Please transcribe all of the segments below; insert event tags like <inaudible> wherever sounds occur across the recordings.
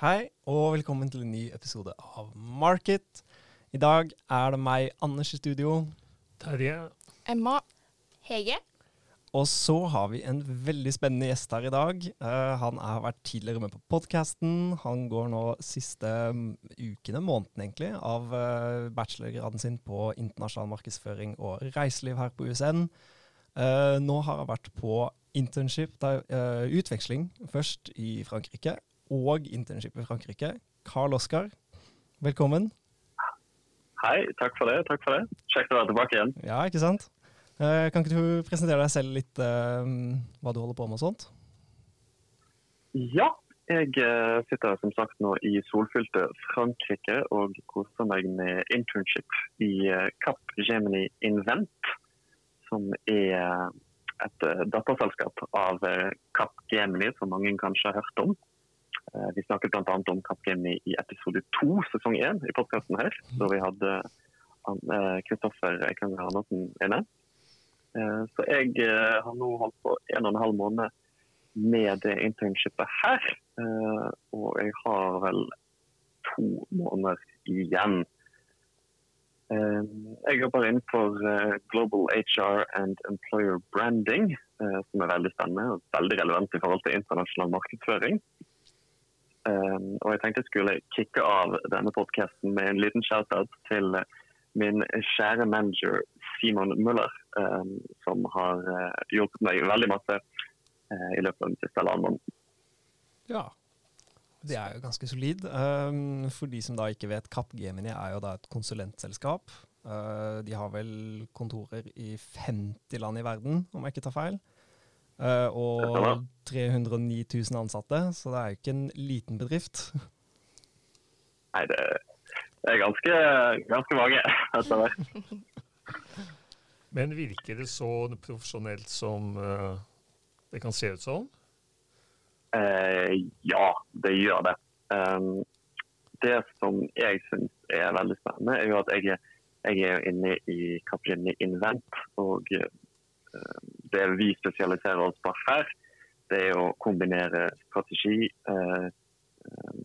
Hei, og velkommen til en ny episode av Market. I dag er det meg, Anders, i studio. Terje. Emma. Hege. Og så har vi en veldig spennende gjest her i dag. Uh, han har vært tidligere med på podkasten. Han går nå siste um, ukene, måneden egentlig, av uh, bachelorgraden sin på internasjonal markedsføring og reiseliv her på USN. Uh, nå har han vært på internship, der, utveksling, først i Frankrike, og internship i Frankrike. Carl Oskar, velkommen. Hei, takk for det. takk for det. Kjekt å være tilbake igjen. Ja, ikke sant? Uh, kan ikke du presentere deg selv litt, uh, hva du holder på med og sånt? Ja, jeg uh, sitter som sagt nå i solfylte Frankrike og koser meg med internship i Cap Gemini Invent, som er et datterselskap av Cap Gemini, som mange kanskje har hørt om. Vi snakket bl.a. om Gemini i episode to, sesong én, i podkasten her, da vi hadde Kristoffer Eikanger Andersen inne. Eh, så jeg eh, har nå holdt på en og en halv måned med det internshipet her. Eh, og jeg har vel to måneder igjen. Jeg jobber innenfor Global HR and Employer Branding, som er veldig spennende og veldig relevant i forhold til internasjonal markedsføring. Og jeg tenkte jeg skulle kicke av denne podkasten med en liten shout-out til min kjære manager Simon Muller, um, som har uh, hjulpet meg veldig masse uh, i løpet av den siste halvannen Ja, det er jo ganske solid. Um, for de som da ikke vet, Capgemini er jo da et konsulentselskap. Uh, de har vel kontorer i 50 land i verden, om jeg ikke tar feil. Og 309 000 ansatte, så det er jo ikke en liten bedrift. <laughs> Nei, det, det er ganske, ganske mange etter hvert. <laughs> Men virker det så profesjonelt som uh, det kan se ut som? Uh, ja, det gjør det. Um, det som jeg syns er veldig spennende, er jo at jeg, jeg er inne i Capgemini Invent. Og uh, det vi spesialiserer oss på her, det er å kombinere strategi,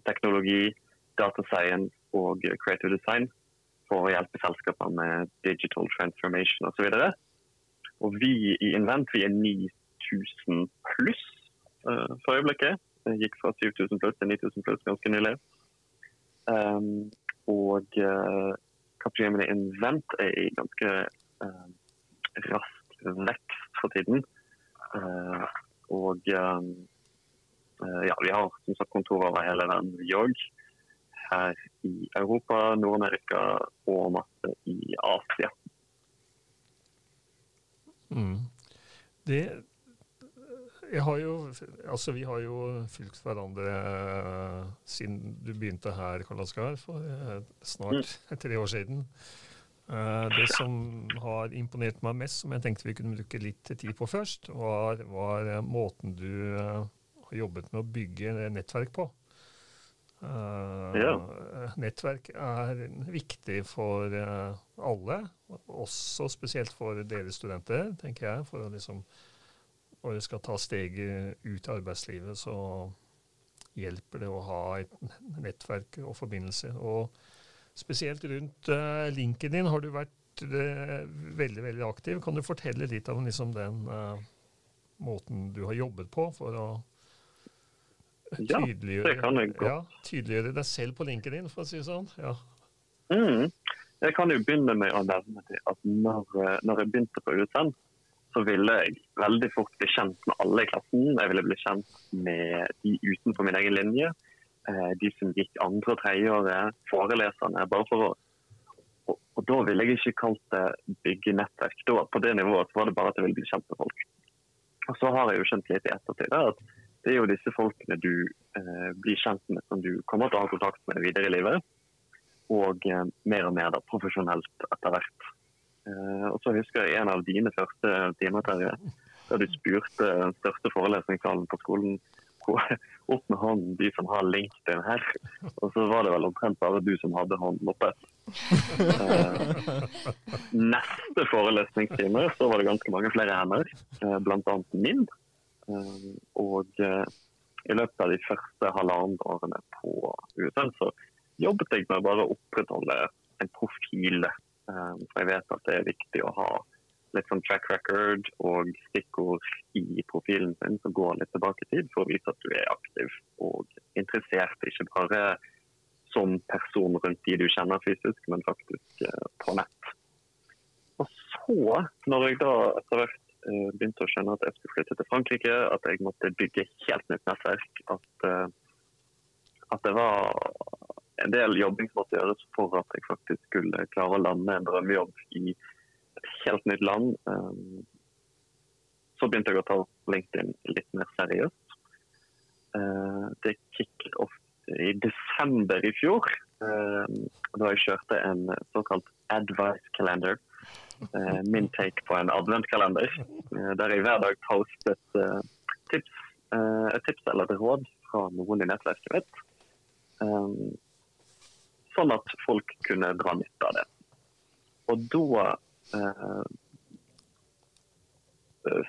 teknologi, data science og creative design for å hjelpe selskaper med digital transformation osv. Og, og vi i Invent vi er 9000 pluss uh, for øyeblikket. Det gikk fra 7000 pluss til 9000 pluss ganske nylig. Um, og uh, Capgemini Invent er i ganske uh, rask vekst for tiden. Uh, og um, ja, vi har som sagt kontorer over hele verden, vi òg her i Europa, Nord-Amerika og masse i Asia. Mm. Det har jo, altså Vi har jo fulgt hverandre uh, siden du begynte her, Karl Oskar, for snart mm. tre år siden. Uh, det som har imponert meg mest, som jeg tenkte vi kunne bruke litt tid på først, var, var måten du har jobbet med å bygge nettverk på. Ja. Nettverk er viktig for alle, også spesielt for dere studenter, tenker jeg. For å liksom Når dere skal ta steget ut i arbeidslivet, så hjelper det å ha et nettverk og forbindelse. Og spesielt rundt uh, LinkedIn har du vært veldig veldig aktiv. Kan du fortelle litt om liksom, den måten du har jobbet på for å tydeliggjøre, godt. Ja, tydeliggjøre deg selv på LinkedIn, for å si det sånn. Ja. Mm. Jeg kan jo begynne med å nevne at når, når, jeg begynte på USN, så ville jeg veldig fort bli kjent med alle i klassen. Jeg ville bli kjent med de utenfor min egen linje. Eh, de som gikk andre og tredjeåret, foreleserne. bare for å og, og, da ville jeg ikke kalt det bygge nettverk. Da, på det nivået var det bare at jeg ville bli kjent med folk. Og så har jeg jo skjønt litt i ettertid at det er jo disse folkene du eh, blir kjent med, som du kommer til å ha kontakt med videre i livet. Og eh, mer og mer da, profesjonelt etter hvert. Eh, og så husker jeg en av dine første timer Terje, da du spurte den største forelesningssalen på skolen opp hånden de som har LinkedIn her. Og så var det vel omtrent bare du som hadde hånden oppe. Eh, neste forelesningstime så var det ganske mange flere hender, eh, bl.a. min. Eh, og eh, i løpet av de første halvannet årene på USN så jobbet jeg med å bare opprettholde en profil. Um, for jeg vet at det er viktig å ha litt sånn track record og stikkord i profilen sin som går litt tilbake i tid, for å vise at du er aktiv og interessert, ikke bare som person rundt de du kjenner fysisk, men faktisk uh, på nett. Og så, når jeg da etter hvert uh, begynte å skjønne at jeg skulle flytte til Frankrike, at jeg måtte bygge helt nytt nettverk, at, uh, at det var en del jobbing som måtte gjøres for at jeg faktisk skulle klare å lande en drømmejobb i et helt nytt land. Um, så begynte jeg å ta LinkedIn litt mer seriøst. Uh, det kicket off i desember i fjor, uh, da jeg kjørte en såkalt advice calendar. Min take på en adventkalender, der jeg hver dag postet tips, et tips eller et råd fra noen i nettverket mitt. Sånn at folk kunne dra nytte av det. Og da eh,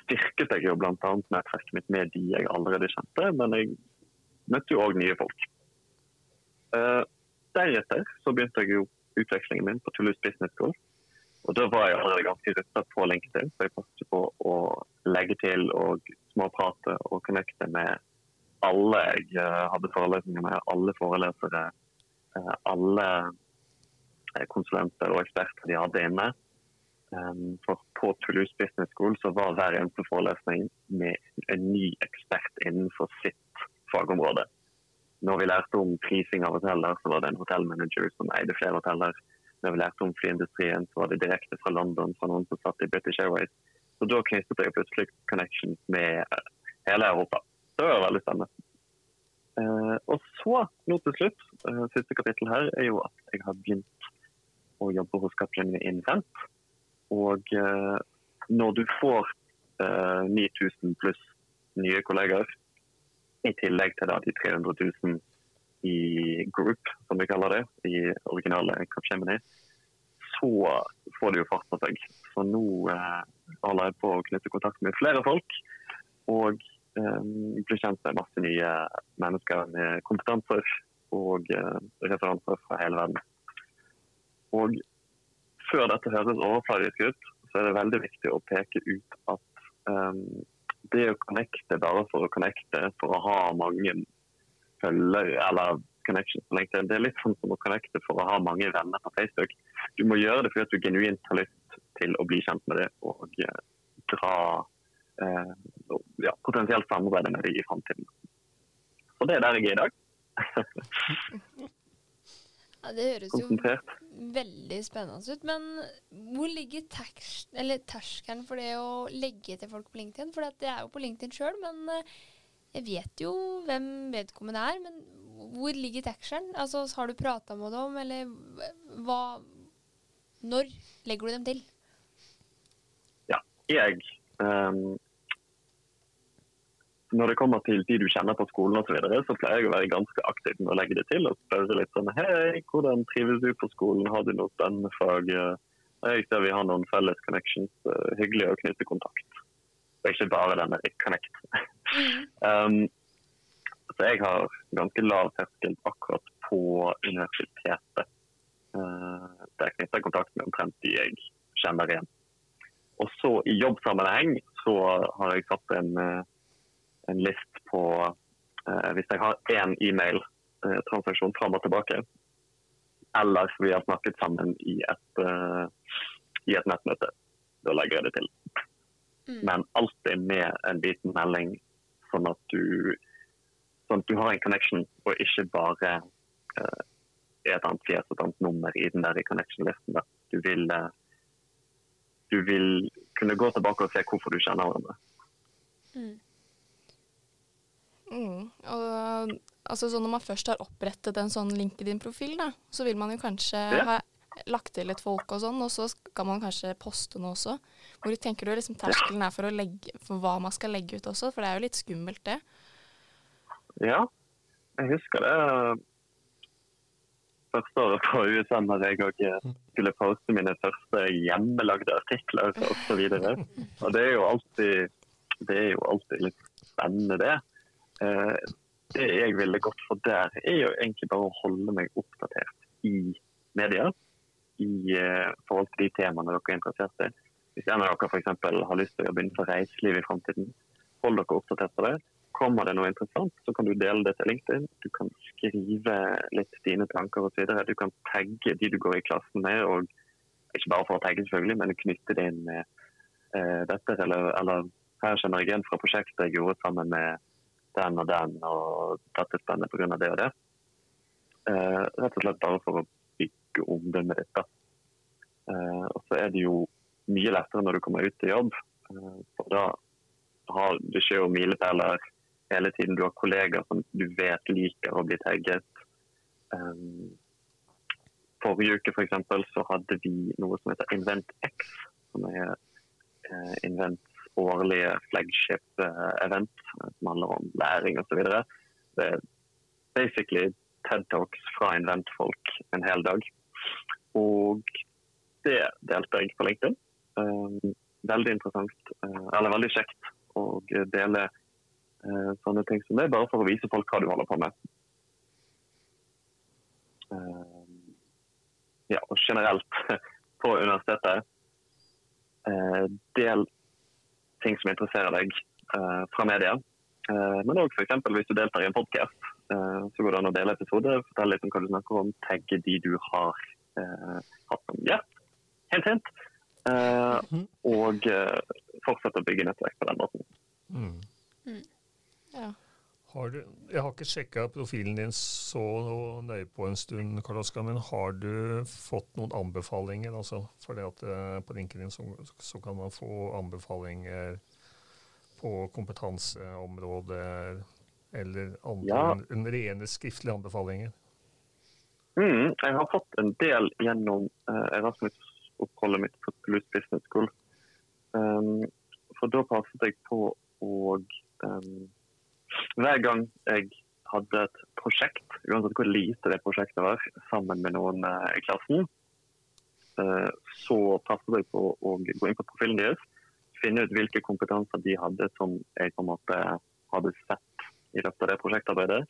styrket jeg jo bl.a. nettverket mitt med de jeg allerede kjente, men jeg møtte jo òg nye folk. Eh, deretter så begynte jeg jo utvekslingen min på Toulouse Business School. Og Da var jeg allerede ganske rusta på LinkedIn, så jeg passet på å legge til og småprate og connecte med alle jeg eh, hadde forelesninger med, alle forelesere, eh, alle konsulenter og eksperter de hadde inne. For på Toulouse Business School så var hver eneste forelesning med en ny ekspert innenfor sitt fagområde. Når vi lærte om prising av hoteller, så var det en hotellmanager som eide flere hoteller. Når vi lærte om flyindustrien, så var det direkte fra London, fra noen som satt i British Airways. Så da knyttet jeg plutselig connections med hele Europa. Det var veldig spennende. Uh, og så, nå til slutt, uh, siste kapittel her, er jo at jeg har begynt å jobbe hos Capgemini Invent. Og uh, når du får 9000 pluss nye kollegaer, i tillegg til da de 300 000 i group, som vi kaller det, i originale Capgemini, så får det jo fart på seg. Så nå holder jeg på å knytte kontakt med flere folk. og eh, bli kjent med masse nye mennesker med kompetanser og eh, referanser fra hele verden. Og før dette høres overfladisk ut, så er det veldig viktig å peke ut at um, det å connecte bare for å connecte, for å ha mange følgere eller connections på LinkedIn, det er litt sånn som å connecte for å ha mange venner på Facebook. Du må gjøre det fordi at du genuint har lyst til å bli kjent med det og uh, dra Eh, ja, potensielt samarbeide med dem i framtiden. Og det er der jeg er i dag. <laughs> ja, det høres jo veldig spennende ut. Men hvor ligger terskelen for det å legge til folk på LinkedIn? For det er jo på LinkedIn sjøl, men eh, jeg vet jo hvem vedkommende er. Men hvor ligger terskelen? Altså, har du prata med dem, eller hva Når legger du dem til? Ja, jeg um, når det kommer til de du kjenner på skolen osv., så, videre, så pleier jeg å være ganske aktiv med å legge det til og spørre litt sånn Hei, hvordan trives du på skolen? Har du noe spennende fag? Jeg ser vi har noen felles connections. Hyggelig å knytte kontakt. Og ikke bare denne connect. <laughs> um, så jeg har ganske lav terskel akkurat på universitetet. Uh, der knytter jeg kontakt med omtrent de jeg kjenner igjen. Og så i jobbsammenheng så har jeg satt en uh, en list på eh, Hvis jeg har én e-mail-transaksjon eh, fram og tilbake, eller vi har snakket sammen i et, eh, i et nettmøte, da legger jeg det til. Mm. Men alltid med en liten melding, sånn at du, sånn at du har en connection, og ikke bare eh, et annet fjes og et annet nummer i den der connection-listen. Du vil, uh, du vil kunne gå tilbake og se hvorfor du kjenner hverandre. Mm. Mm. Og, altså, når man først har opprettet en sånn LinkedIn-profil, da, så vil man jo kanskje ja. ha lagt til litt folk og sånn, og så skal man kanskje poste noe også. Hvor tenker du liksom terskelen er for, legge, for, hva man skal legge ut også? For det er jo litt skummelt, det. Ja, jeg husker det første året på USN da jeg òg skulle poste mine første hjemmelagde artikler osv. Og, og det er jo alltid det er jo alltid litt spennende, det. Eh, det jeg ville gått for der, er jo egentlig bare å holde meg oppdatert i media i uh, forhold til de temaene dere er interessert i. Hvis en av dere f.eks. har lyst til å jobbe innenfor reiseliv i framtiden, hold dere oppdatert på det. Kommer det noe interessant, så kan du dele det til LinkedIn. Du kan skrive litt dine tanker osv. Du kan tagge de du går i klassen med, og ikke bare for å tagge, selvfølgelig, men knytte det inn med uh, dette. Eller, eller, her kjenner jeg igjen fra prosjektet jeg gjorde sammen med den og den, og dette spennende pga. det og det. Eh, rett og slett bare for å bygge omdømmet ditt. Eh, og så er det jo mye lettere når du kommer ut til jobb. Eh, for da har du ikke jo milepæler hele tiden. Du har kollegaer som du vet liker å bli tagget. Eh, forrige uke for eksempel, så hadde vi noe som heter InventX, som er uh, Invents årlige flagship-event som handler om læring osv. Det er basically TED Talks fra Invent-folk en hel dag. Og det delte jeg på LinkedIn. Um, veldig interessant, uh, eller veldig kjekt å dele sånne ting som det, bare for å vise folk hva du holder på med. Ja, og generelt <laughs> på universitetet, del ting som interesserer deg fra media. men òg f.eks. hvis du deltar i en podkast, så går det an å dele episoder, fortelle litt om hva du snakker om, tagge de du har hatt som gjest. Helt hint. Uh, og uh, fortsette å bygge nettverk på den måten. Har du, jeg har ikke sjekka profilen din så nøye på en stund, Karl Oskar, men har du fått noen anbefalinger? Altså, for det at uh, På LinkedIn så, så, kan man få anbefalinger på kompetanseområder eller andre ja. en, rene skriftlige anbefalinger? Mm, jeg har fått en del gjennom Erasmus oppholdet mitt på Toulouse Business School. Um, for da passet jeg på å um, Hver gang jeg hadde et prosjekt, uansett hvor lite det prosjektet var, sammen med noen uh, i klassen, uh, så passet jeg på å gå inn på profilen deres, finne ut hvilke kompetanser de hadde som jeg på en måte hadde sett i løpet av det prosjektarbeidet,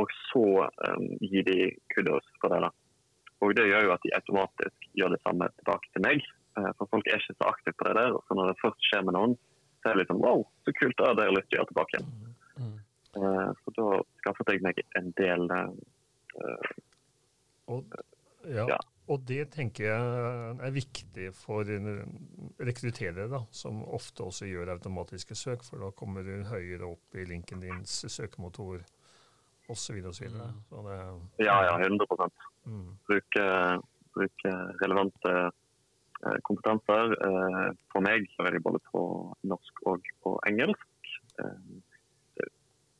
og så um, gi de kudos for det. da. Og Det gjør jo at de automatisk gjør det samme tilbake til meg. Eh, for folk er ikke så aktive på det der. og så Når det først skjer med noen, så er det liksom wow, så kult, da er lyst til å gjøre tilbake igjen. Mm. Uh, så da skaffet jeg meg en del uh, og, ja, ja. og det tenker jeg er viktig for rekrutterere, da, som ofte også gjør automatiske søk, for da kommer du høyere opp i linken dins søkemotor osv. osv. Mm. Ja, ja, 100 mm. bruke, bruke relevante eh, kompetanser. Eh, for meg så er de både på norsk og på engelsk.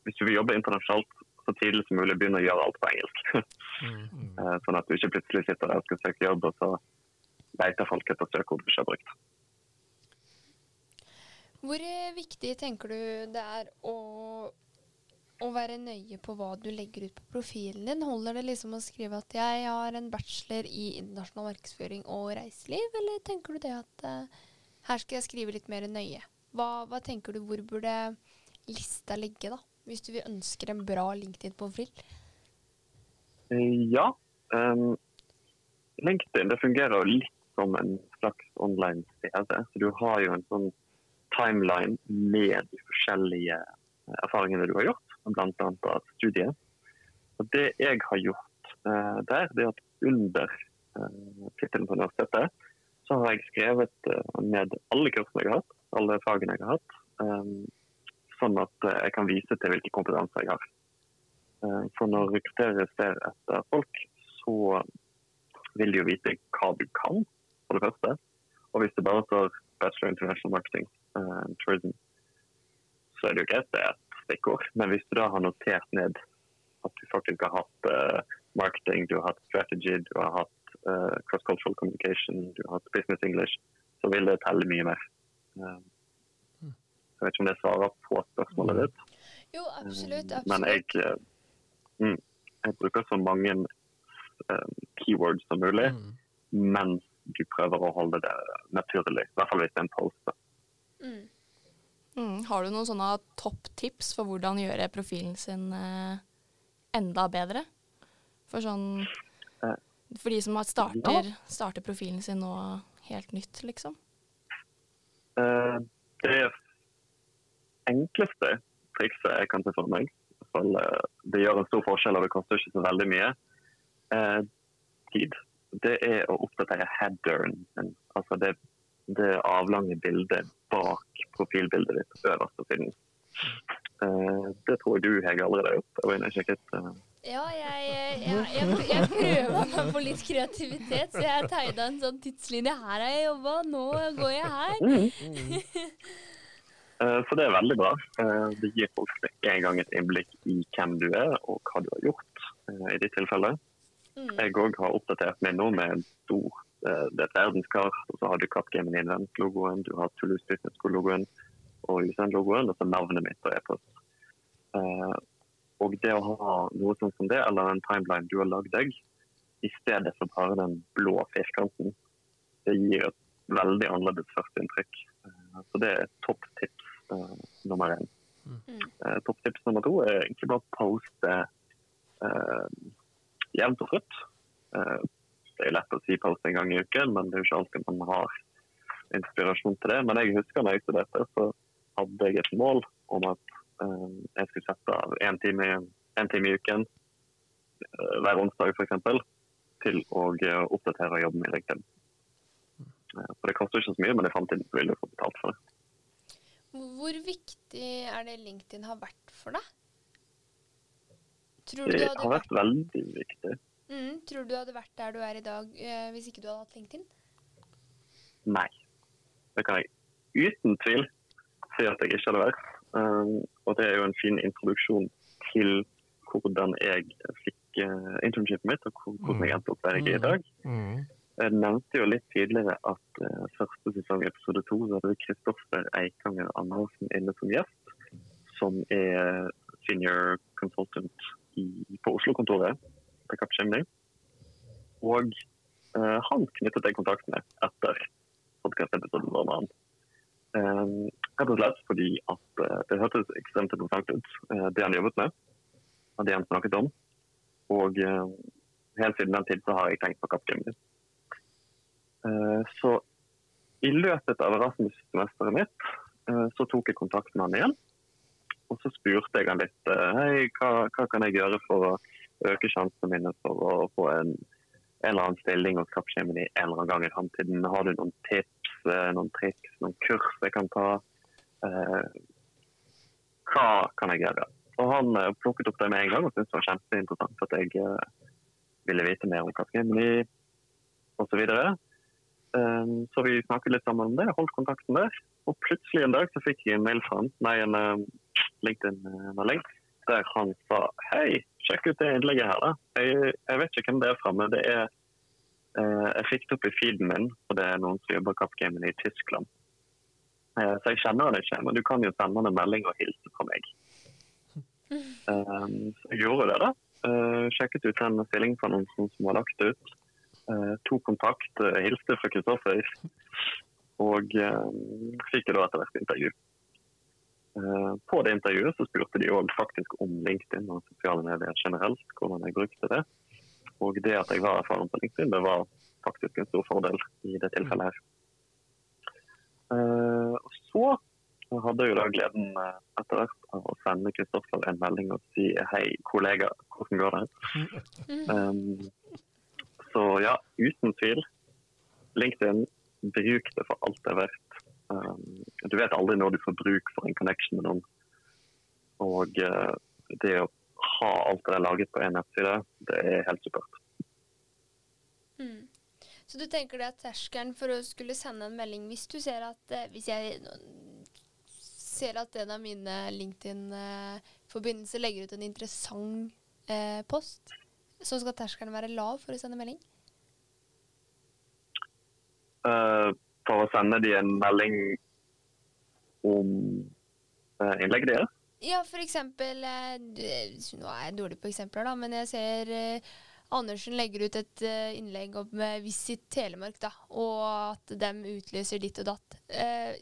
Eh, hvis du vil jobbe internasjonalt, så tidlig som mulig begynne å gjøre alt på engelsk. Mm. sånn at du ikke plutselig sitter der og skal søke jobb, og så leter folk etter søkeord du ikke har brukt. Hvor viktig tenker du det er å å være nøye på hva du legger ut på profilen din? Holder det liksom å skrive at jeg har en bachelor i internasjonal markedsføring og reiseliv, eller tenker du det at uh, her skal jeg skrive litt mer nøye? Hva, hva, tenker du, hvor burde lista ligge, da? Hvis du vil ønske en bra LinkedIn-profil? Ja. Um, LinkedIn det fungerer jo litt som en slags online CV. Så du har jo en sånn timeline med de forskjellige erfaringene du har gjort bl.a. av studiet. Og det jeg har gjort uh, der, det er at under uh, tittelen på universitetet, så har jeg skrevet uh, ned alle kursene jeg har hatt, alle fagene jeg har hatt. Um, sånn at uh, jeg kan vise til hvilke kompetanser jeg har. for når rekrutterere ser etter folk, så vil de jo vite hva du kan, for det første. Og hvis det bare står Bachelor International Marketing and Tourism, så er det jo greit det stikkord. Men hvis du da har notert ned at du faktisk har hatt uh, marketing, du har hatt strategy, du har hatt uh, cross-cultural communication, du har hatt business English, så vil det telle mye mer. Uh, jeg vet ikke om det svarer på spørsmålet ditt. Jo, absolutt. absolutt. Men jeg, mm, jeg, bruker så mange keywords som mulig, mm. mens du prøver å holde det naturlig. I hvert fall hvis det er en post. Mm. Mm. Har du noen sånne topptips for hvordan gjøre profilen sin eh, enda bedre? For sånn Eh, For de som starter, starter profilen sin nå helt nytt, liksom. Uh, det enkleste trikset jeg kan se for meg, eh, det gjør en stor forskjell og det koster ikke så veldig mye, eh, tid. Det er å oppdatere headeren din. Altså det, det avlange bildet bak profilbildet ditt øverst på siden. Eh, det tror jeg du Hege allerede har gjort. Jeg var inne og sjekket. eh, Ja, jeg, jeg, jeg, jeg prøver meg på litt kreativitet, så jeg tegna en sånn tidslinje. Her har jeg jobba, nå går jeg her. Eh, <laughs> Så det er veldig bra. Eh, Det gir folk en gang et innblikk i hvem du er og hva du har gjort eh, i ditt tilfelle. Mm. Jeg òg har oppdatert meg nå med en stor eh, det er et verdenskart. Og så har du Capgemini Invent-logoen, du har Toulouse Business School-logoen og USN-logoen, og så navnet mitt og e-post. Eh, Og det å ha noe sånt som det, eller en timeline du har lagd deg, i stedet for bare den blå firkanten, det gir et veldig annerledes førsteinntrykk. Eh, Så det er topptips eh, nummer én. Mm. Uh, Topptips nummer to er egentlig bare å poste uh, jevnt og trutt. Eh, det er lett å si post en gang i uken, men det er jo ikke alltid man har inspirasjon til det. Men jeg husker når jeg studerte, så hadde jeg et mål om at jeg skulle sette av én time, en time i uken hver onsdag f.eks. til å oppdatere jobben min. Eh, For det koster ikke så mye, men i framtiden vil du få betalt for det. Hvor viktig er det LinkedIn har vært for deg? Tror Det du hadde har vært, vært veldig viktig. mm, tror du hadde vært der du er i dag eh, hvis ikke du hadde hatt LinkedIn? Nei. Det kan jeg uten tvil si at jeg ikke hadde vært. Um, og det er jo en fin introduksjon til hvordan jeg fikk uh, internshipet mitt, og hvordan jeg endte opp der jeg er i dag. Mm. Jeg nevnte jo litt tidligere at uh, første sesong episode to så hadde Kristoffer Eikanger Andersen inne som gjest, som er senior consultant i, på Oslo-kontoret til Capgemini. Og uh, han knyttet jeg kontakt med etter podkastepisoden vår med han. Um, rett og slett fordi at uh, det hørtes ekstremt interessant ut, uh, det han jobbet med, og det han snakket om. Og uh, helt siden den tid så har jeg tenkt på Capgemini. Uh, så i løpet av Erasmus-semesteret mitt uh, så tok jeg kontakt med han igjen. Og så spurte jeg han litt uh, hei, hva, hva kan jeg gjøre for å øke sjansene mine for å få en, en eller annen stilling hos Capgemini en eller annen gang i framtiden. Har du noen tips, eh, noen triks, noen kurs jeg kan ta? Eh, hva kan jeg gjøre? Og Han eh, plukket opp det med en gang og syntes det var kjempeinteressant at jeg eh, ville vite mer om Capgemini osv. Um, så vi snakket litt sammen om det, holdt kontakten der. Og plutselig en dag så fikk jeg en mail fra han, nei, en uh, LinkedIn-melding, der han sa hei, sjekk ut det innlegget her. da. Jeg, jeg vet ikke hvem det er fra, men det er eh, Jeg fikk det opp i feeden min, og det er noen som jobber Kappgamen i Tyskland. Eh, så jeg kjenner han ikke, men du kan jo sende han en melding og hilse fra meg. Um, <laughs> så jeg gjorde det, da. Uh, sjekket ut den stillingsannonsen som var lagt ut. Uh, tok kontakt, uh, hilste fra Kristoffer. Og uh, fikk da etter hvert intervju. På det intervjuet så spurte de òg faktisk om LinkedIn og sosiale medier generelt. Hvordan jeg brukte det. Og det at jeg var erfaren på LinkedIn, det var faktisk en stor fordel i det tilfellet her. Så hadde jeg da gleden eh, etter hvert av å sende Kristoffer en melding og si hei, kollega, hvordan går det? Um, så ja, uten tvil. LinkedIn, bruk det for alt det er verdt. Um, du vet aldri når du får bruk for en connection med noen. Og uh, det å ha alt det er laget på én nettside, det er helt supert. Mm. Så du tenker det at terskelen for å skulle sende en melding hvis du ser at eh, Hvis jeg ser at en av mine LinkedIn-forbindelser legger ut en interessant eh, post, så skal terskelen være lav for å sende melding? Uh, for å sende de en melding om uh, innlegget deres. Ja, for eksempel eh, Nå er jeg dårlig på eksempler, da, men jeg ser Andersen legger ut et innlegg om Visit Telemark, da, og at de utlyser ditt og datt.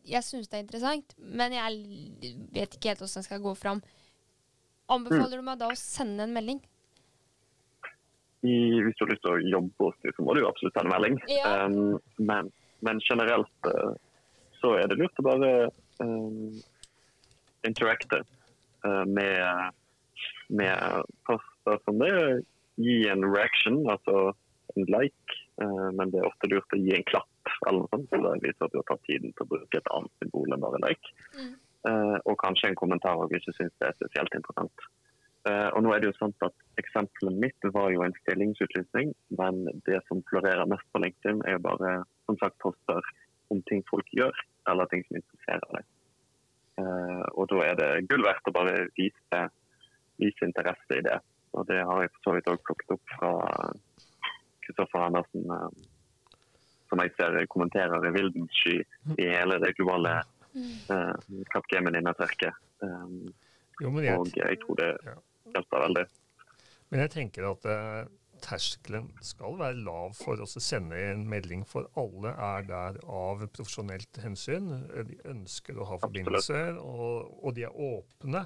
Jeg syns det er interessant, men jeg vet ikke helt hvordan jeg skal gå fram. Anbefaler mm. du meg da å sende en melding? I, hvis du har lyst til å jobbe hos dem, så må du jo absolutt sende melding. Ja. Um, men, men, generelt uh, så er det lurt å bare um, interacte uh, med, med poster som det. Gi en reaction, altså en like. Uh, men det er ofte lurt å gi en klapp, eller noe sånt, så det viser at du har tatt tiden til å bruke et annet symbol enn bare like. Mm. og kanskje en kommentar hvis ikke syns det er spesielt interessant. Uh, og nå er det jo sant at Eksempelet mitt var jo en stillingsutlysning, men det som florerer mest på LinkedIn, er jo bare som sagt poster om ting folk gjør, eller ting som interesserer deg. Uh, og da er det gull verdt å bare vise, vise, interesse i det. Og det har jeg for så vidt òg plukket opp fra Kristoffer Andersen, uh, som jeg ser kommenterer i Vildensky i hele det globale uh, Capgemini-nettverket. Um, og jeg tror det hjelper veldig. Men jeg tenker at eh, terskelen skal være lav for oss å sende en melding, for alle er der av profesjonelt hensyn. De ønsker å ha forbindelser, og, og, de er åpne.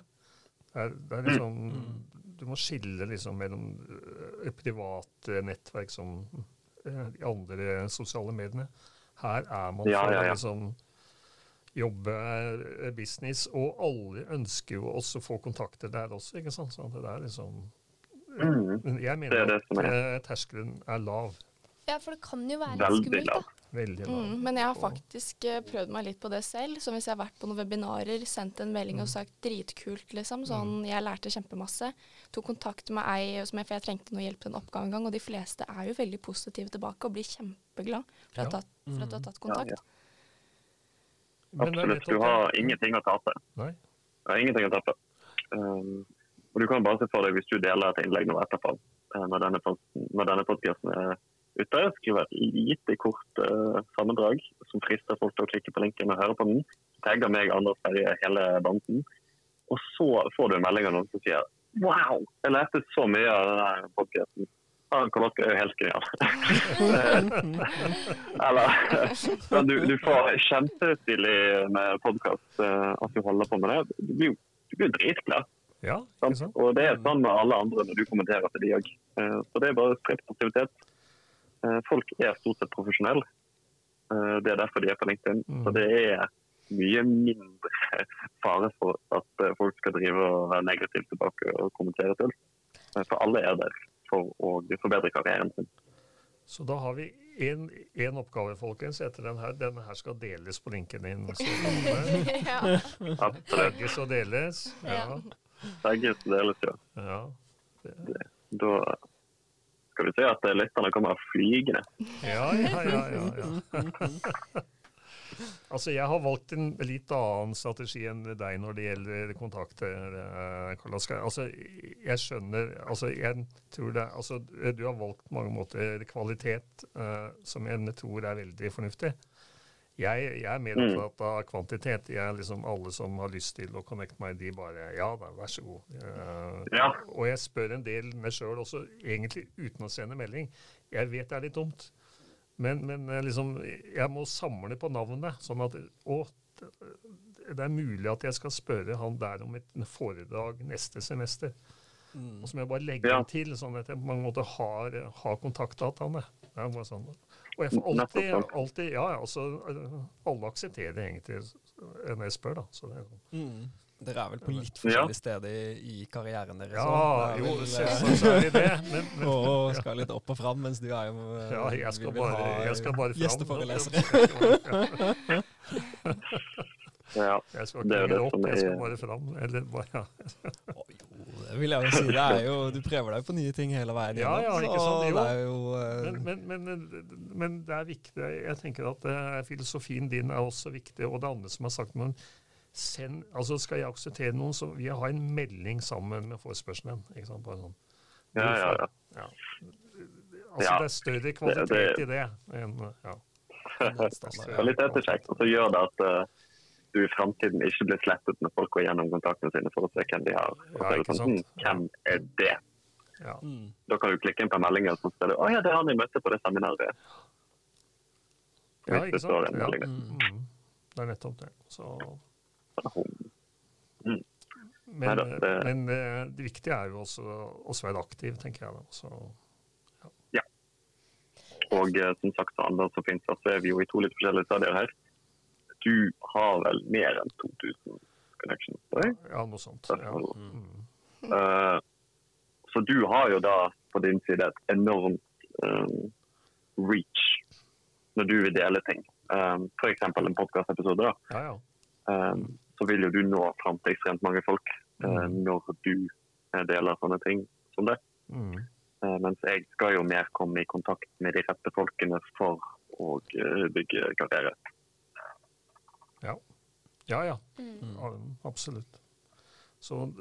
Det er, det er liksom, du må skille liksom mellom et private nettverk som eh, de andre sosiale mediene. Her er man ja, ja, ja. liksom jobbe eh, business. Og alle ønsker jo også å få kontakter der også, ikke sant. Så det er liksom mm. Jeg mener det det at er. terskelen er lav. Ja, for det kan jo være litt skummelt, da. Veldig lav. Mm, men jeg har faktisk uh, prøvd meg litt på det selv. Som hvis jeg har vært på noen webinarer, sendt en melding mm. og sagt 'dritkult', liksom, sånn mm. jeg lærte kjempemasse, tok kontakt med ei som jeg, for jeg trengte noe hjelp til en oppgave en gang, og de fleste er jo veldig positive tilbake og blir kjempeglad for, ja. at, for at, du har tatt kontakt. Ja, ja. Absolutt. Du har ingenting å tape. Nei. Du har ingenting å tape. Um, og du kan bare se for deg hvis du deler et innlegg nå etterpå, uh, når denne, når denne podkasten er ute, skriver et lite, kort uh, sammendrag som frister folk til å klikke på linken og høre på den. Tagger meg, Anders Terje, hele banden. Og så får du en melding av noen som sier Wow! Jeg lærte så mye av denne podkasten. Han Koloska er helt genial. <laughs> Eller Men du, du får kjempestilig med podkast eh, at du holder på med det. Du blir jo dritglad. Ja, og det er sånn med alle andre når du kommenterer til de òg. Eh, så det er bare spredt aktivitet. Eh, folk er stort sett profesjonelle. Det er derfor de er på LinkedIn. Mm. Så det er mye mindre <laughs> fare for at folk skal drive og være negativt tilbake og kommentere til. For alle er der for å forbedre karrieren sin. Så da har vi én oppgave, folkens, etter den her. Denne her skal deles på linken din. <laughs> ja. Tagges og deles. Ja. Tagges og deles, ja. ja. Det, da skal vi se at lytterne kommer flygende. Ja, ja, ja. ja, ja. <laughs> Altså, Jeg har valgt en litt annen strategi enn deg når det gjelder kontakter. Eh, altså, jeg skjønner altså, jeg tror det, altså, Du har valgt mange måter kvalitet, uh, som jeg tror er veldig fornuftig. Jeg, jeg er mer mm. opptatt av kvantitet. Jeg er liksom Alle som har lyst til å connecte meg, de bare Ja da, vær så god. Uh, ja. Og jeg spør en del meg sjøl også, egentlig uten å sende melding. Jeg vet det er litt dumt. Men, men liksom, jeg må samle på navnet, sånn at å, det er mulig at jeg skal spørre han der om et foredrag neste semester. Mm. Og så må jeg bare legge ja. til, sånn at jeg på mange måter har, har kontaktdataene. Sånn. Og jeg får alltid, alltid Ja, altså, alle aksepterer egentlig når jeg spør, da. Så det er sånn. Mm. Dere er vel på litt forskjellige ja. steder i, i, karrieren deres? Ja, jo, vel, så, så er vi det. Men, men, <laughs> og skal litt opp og fram, mens du er jo Ja, jeg skal, bare, jeg skal bare fram. Gjesteforelesere. <laughs> ja, jeg skal ikke det opp, jeg skal bare fram. Eller bare, ja. oh, jo, det vil jeg jo si. Det er jo, du prøver deg på nye ting hele veien. Ja, ja, ikke sant? Jo. Det er jo, uh, men, men, men, det er viktig. Jeg tenker at uh, filosofien din er også viktig, og det andre som har sagt men send, altså Skal jeg akseptere noen, så vil jeg ha en melding sammen med forespørselen. Ikke sant? Bare sånn. Ja, ja, ja. ja. Altså, det er større kvalitet det, det, i det enn ja. <laughs> Kvalitetssjekk, og så gjør det at uh, du i framtiden ikke blir slettet når folk går gjennom kontaktene sine for å se hvem de har. Og så er det sånn, hm, Hvem er det? Ja. Mm. Da kan du klikke inn på meldingen, så ser du å ja, det er han jeg møtte på det seminaret. Ja, ikke sant. Ja. Mm. Det er nettopp det. Så mm. Men, det, men det, det, viktige er jo også å være aktiv, tenker jeg. da. Så, ja. ja. Og eh, som sagt, Anders og finnes, så er vi jo i to litt forskjellige stadier her. Du har vel mer enn 2000 connections deg? Ja, noe sånt. Ja. Mm. Uh, så du har jo da på din side et enormt um, reach når du vil dele ting. Um, F.eks. en podkastepisode. Ja, ja. Um, så vil jo du nå fram til ekstremt mange folk uh, når du deler sånne ting som det. Mm. Uh, mens jeg skal jo mer komme i kontakt med de rette folkene for å uh, bygge karriere. Ja. Ja, ja. Mm. Absolutt. Så,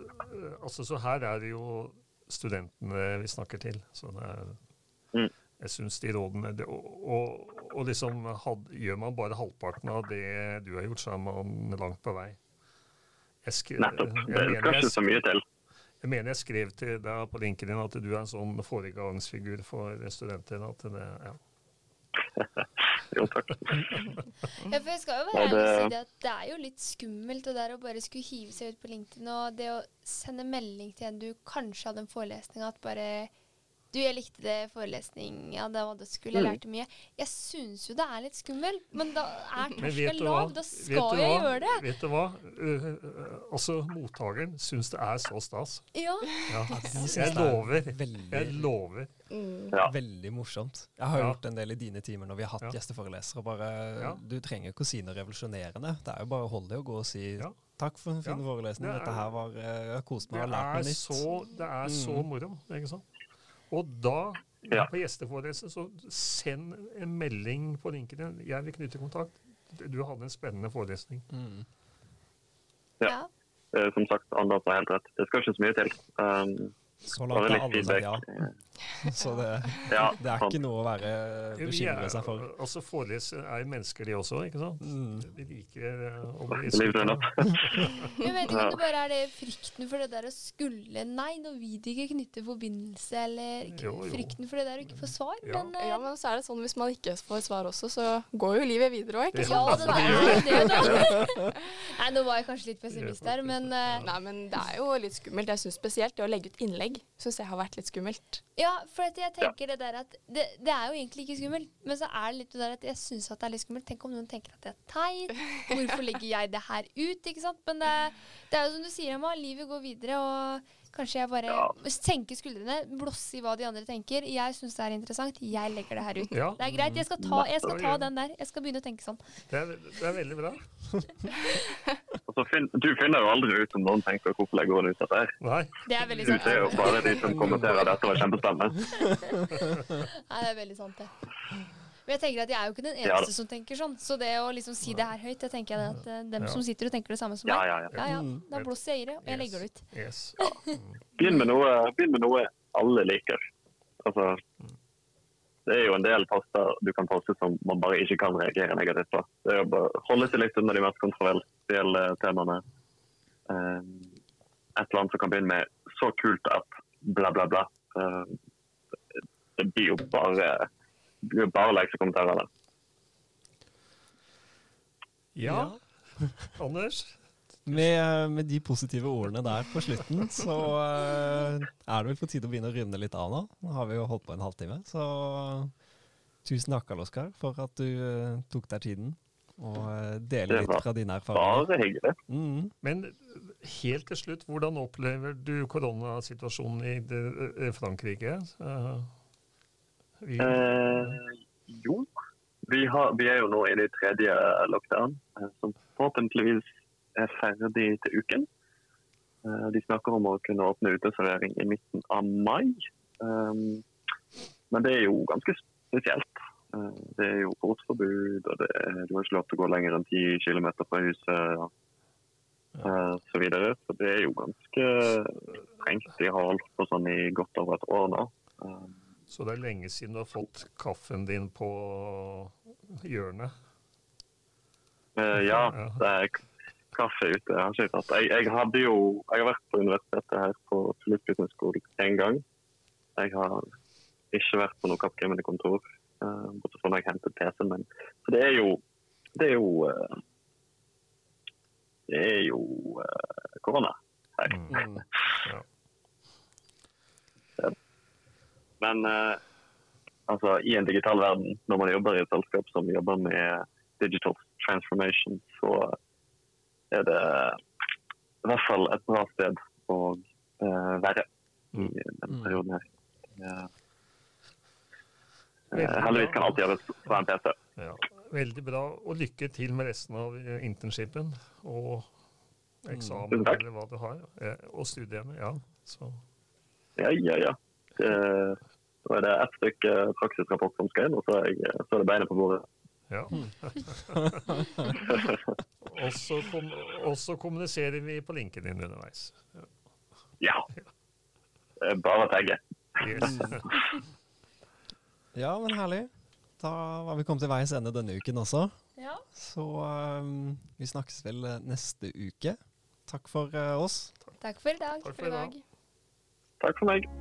altså, så, her er det jo studentene vi snakker til. Så det er, mm. jeg syns de rådene det, og, og, og, liksom had, Gjør man bare halvparten av det du har gjort, så er man langt på vei. Skrev, Nettopp. Det skal ikke så mye til. Jeg mener jeg skrev til deg på linken din at du er en sånn foregangsfigur for studenter. at det, ja. <laughs> jo, takk. <laughs> ja, for jeg skal jo være ærlig og si det at det er jo litt skummelt det der å bare skulle hive seg ut på LinkedIn og det å sende melding til en du kanskje hadde en forelesning at bare du, jeg likte det forelesninga, det var det skulle, jeg mm. lærte mye. Jeg syns jo det er litt skummelt, men da er terskelen lav. Da skal jeg gjøre det. Vet du hva? Uh, altså, mottakeren syns det er så stas. Ja. ja. <laughs> Jeg lover. Jeg lover. Mm. Ja. Veldig morsomt. Jeg har ja. gjort en del i dine timer når vi har hatt ja. gjesteforelesere. Bare, Du trenger ikke å si noe revolusjonerende. Det er jo bare å holde deg og gå og si takk for en fin forelesning. Dette her var, jeg har kost meg og lært meg nytt. Så, det er mm. så moro. ikke sant? Og da, ja. på gjesteforelesning, så send en melding på linken din. Jeg vil knytte kontakt. Du hadde en spennende forelesning. Mm. Ja. ja. Som sagt, Anders har helt rett. Det skal ikke så mye til. Um, så langt er alle sagt ja. Så det, ja, det, er ikke noe å være bekymre seg for. Altså Forelesere er jo mennesker, de også. ikke sant? Mm. De liker eh, å bli. Jeg <laughs> vet ikke om det bare er det frykten for det der å skulle Nei, nå vil de ikke knytte forbindelse, eller jo, jo. frykten for det der å ikke få svar. Ja. Men, uh, ja, men så er det sånn hvis man ikke får svar også, så går jo livet videre òg, ikke sant? Ja, det er det, <laughs> Nei, nå var jeg kanskje litt pessimist der, men uh, Nei, men det er jo litt skummelt. Jeg syns spesielt det å legge ut innlegg syns jeg har vært litt skummelt. Ja, for jeg tenker det der at det, det, er jo egentlig ikke skummelt, men så er det litt det der at jeg syns at det er litt skummelt. Tenk om noen tenker at det er teit. Hvorfor legger jeg det her ut? ikke sant? Men det, det er jo som du sier, Emma, livet går videre, og Kanskje jeg bare ja. senker skuldrene, blåser i hva de andre tenker. Jeg syns det er interessant. Jeg legger det her ut. Ja. Det er greit. Jeg skal, ta, jeg skal, ta, den der. Jeg skal begynne å tenke sånn. Det er, det er veldig bra. <laughs> fin, du finner jo aldri ut om noen tenker hvorfor legger hun ut dette her. Nei. Det er veldig sant. Du ser jo bare de som kommenterer dette var kjempespennende. <laughs> Nei, det er veldig sant, det. Men jeg tenker at jeg er jo ikke den eneste ja. som tenker sånn. Så det å liksom si det her høyt, jeg tenker jeg at uh, dem ja. som sitter og tenker det samme som meg, ja, ja, ja. Mm. da blåser jeg i det, og jeg legger det ut. Yes. <laughs> Begynn med, noe, begynn med noe alle liker. Altså, det er jo en del poster du kan poste som man bare ikke kan reagere negativt på. Det er å bare holde seg litt unna de mest kontroversielle temaene. Um, et eller annet som kan begynne med 'så kult at bla, bla, bla'. Uh, det blir jo bare bare like der. Ja. ja. <laughs> Anders? Med, med, de positive ordene der på slutten, så uh, er det vel på tide å begynne å runde litt av nå. Nå har vi jo holdt på en halvtime, så tusen takk, Oskar, for at du uh, tok deg tiden og uh, deler litt fra dine erfaringer. Bare hyggelig. Mm. Men helt til slutt, hvordan opplever du koronasituasjonen i Frankrike? Vi... Eh, jo, vi, har, vi, er jo nå i det tredje lockdown, eh, som forhåpentligvis er ferdig til uken. Eh, de snakker om å kunne åpne uteservering i midten av mai. Um, men det er jo ganske spesielt. Det er jo portforbud, og det, du har ikke lov til å gå lenger enn 10 km fra huset. Uh, så, videre. så det er jo ganske strengt. De har holdt på sånn i godt over et år nå. Um, så det er lenge siden du har fått kaffen din på hjørnet? Uh, ja, det er kaffe ute. Jeg har ikke tatt. Jeg, jeg, hadde jo, jeg har vært på universitetet her på Filippinerskolen én gang. Jeg har ikke vært på noe Capgemini-kontor, uh, bortsett fra når jeg hentet PC-en min. Så det er jo Det er jo uh, Det er jo korona her. Mm. Ja. Men uh, altså, i en digital verden, når man jobber i et selskap som jobber med digital transformation, så er det i hvert fall et bra sted å uh, være i denne perioden her. Uh, heldigvis kan alt gjøres på en PC. Ja, veldig bra, og lykke til med resten av internshipen og eksamen, mm. eller hva du har, eh, og studiene. Ja, så Ja, ja, ja. Det, da er det ett stykke praksisrapport som skal inn, og så er, jeg, så er det beinet på bordet. ja. <laughs> og, så kom, kommuniserer vi på linken din underveis. Ja. Det er bare å tagge. Yes. <laughs> Ja, men herlig. Da var vi kommet til veis ende denne uken også. Ja. Så um, vi snakkes vel eh, neste uke. Takk for uh, oss. Takk for i dag. Takk For i dag. Takk for meg.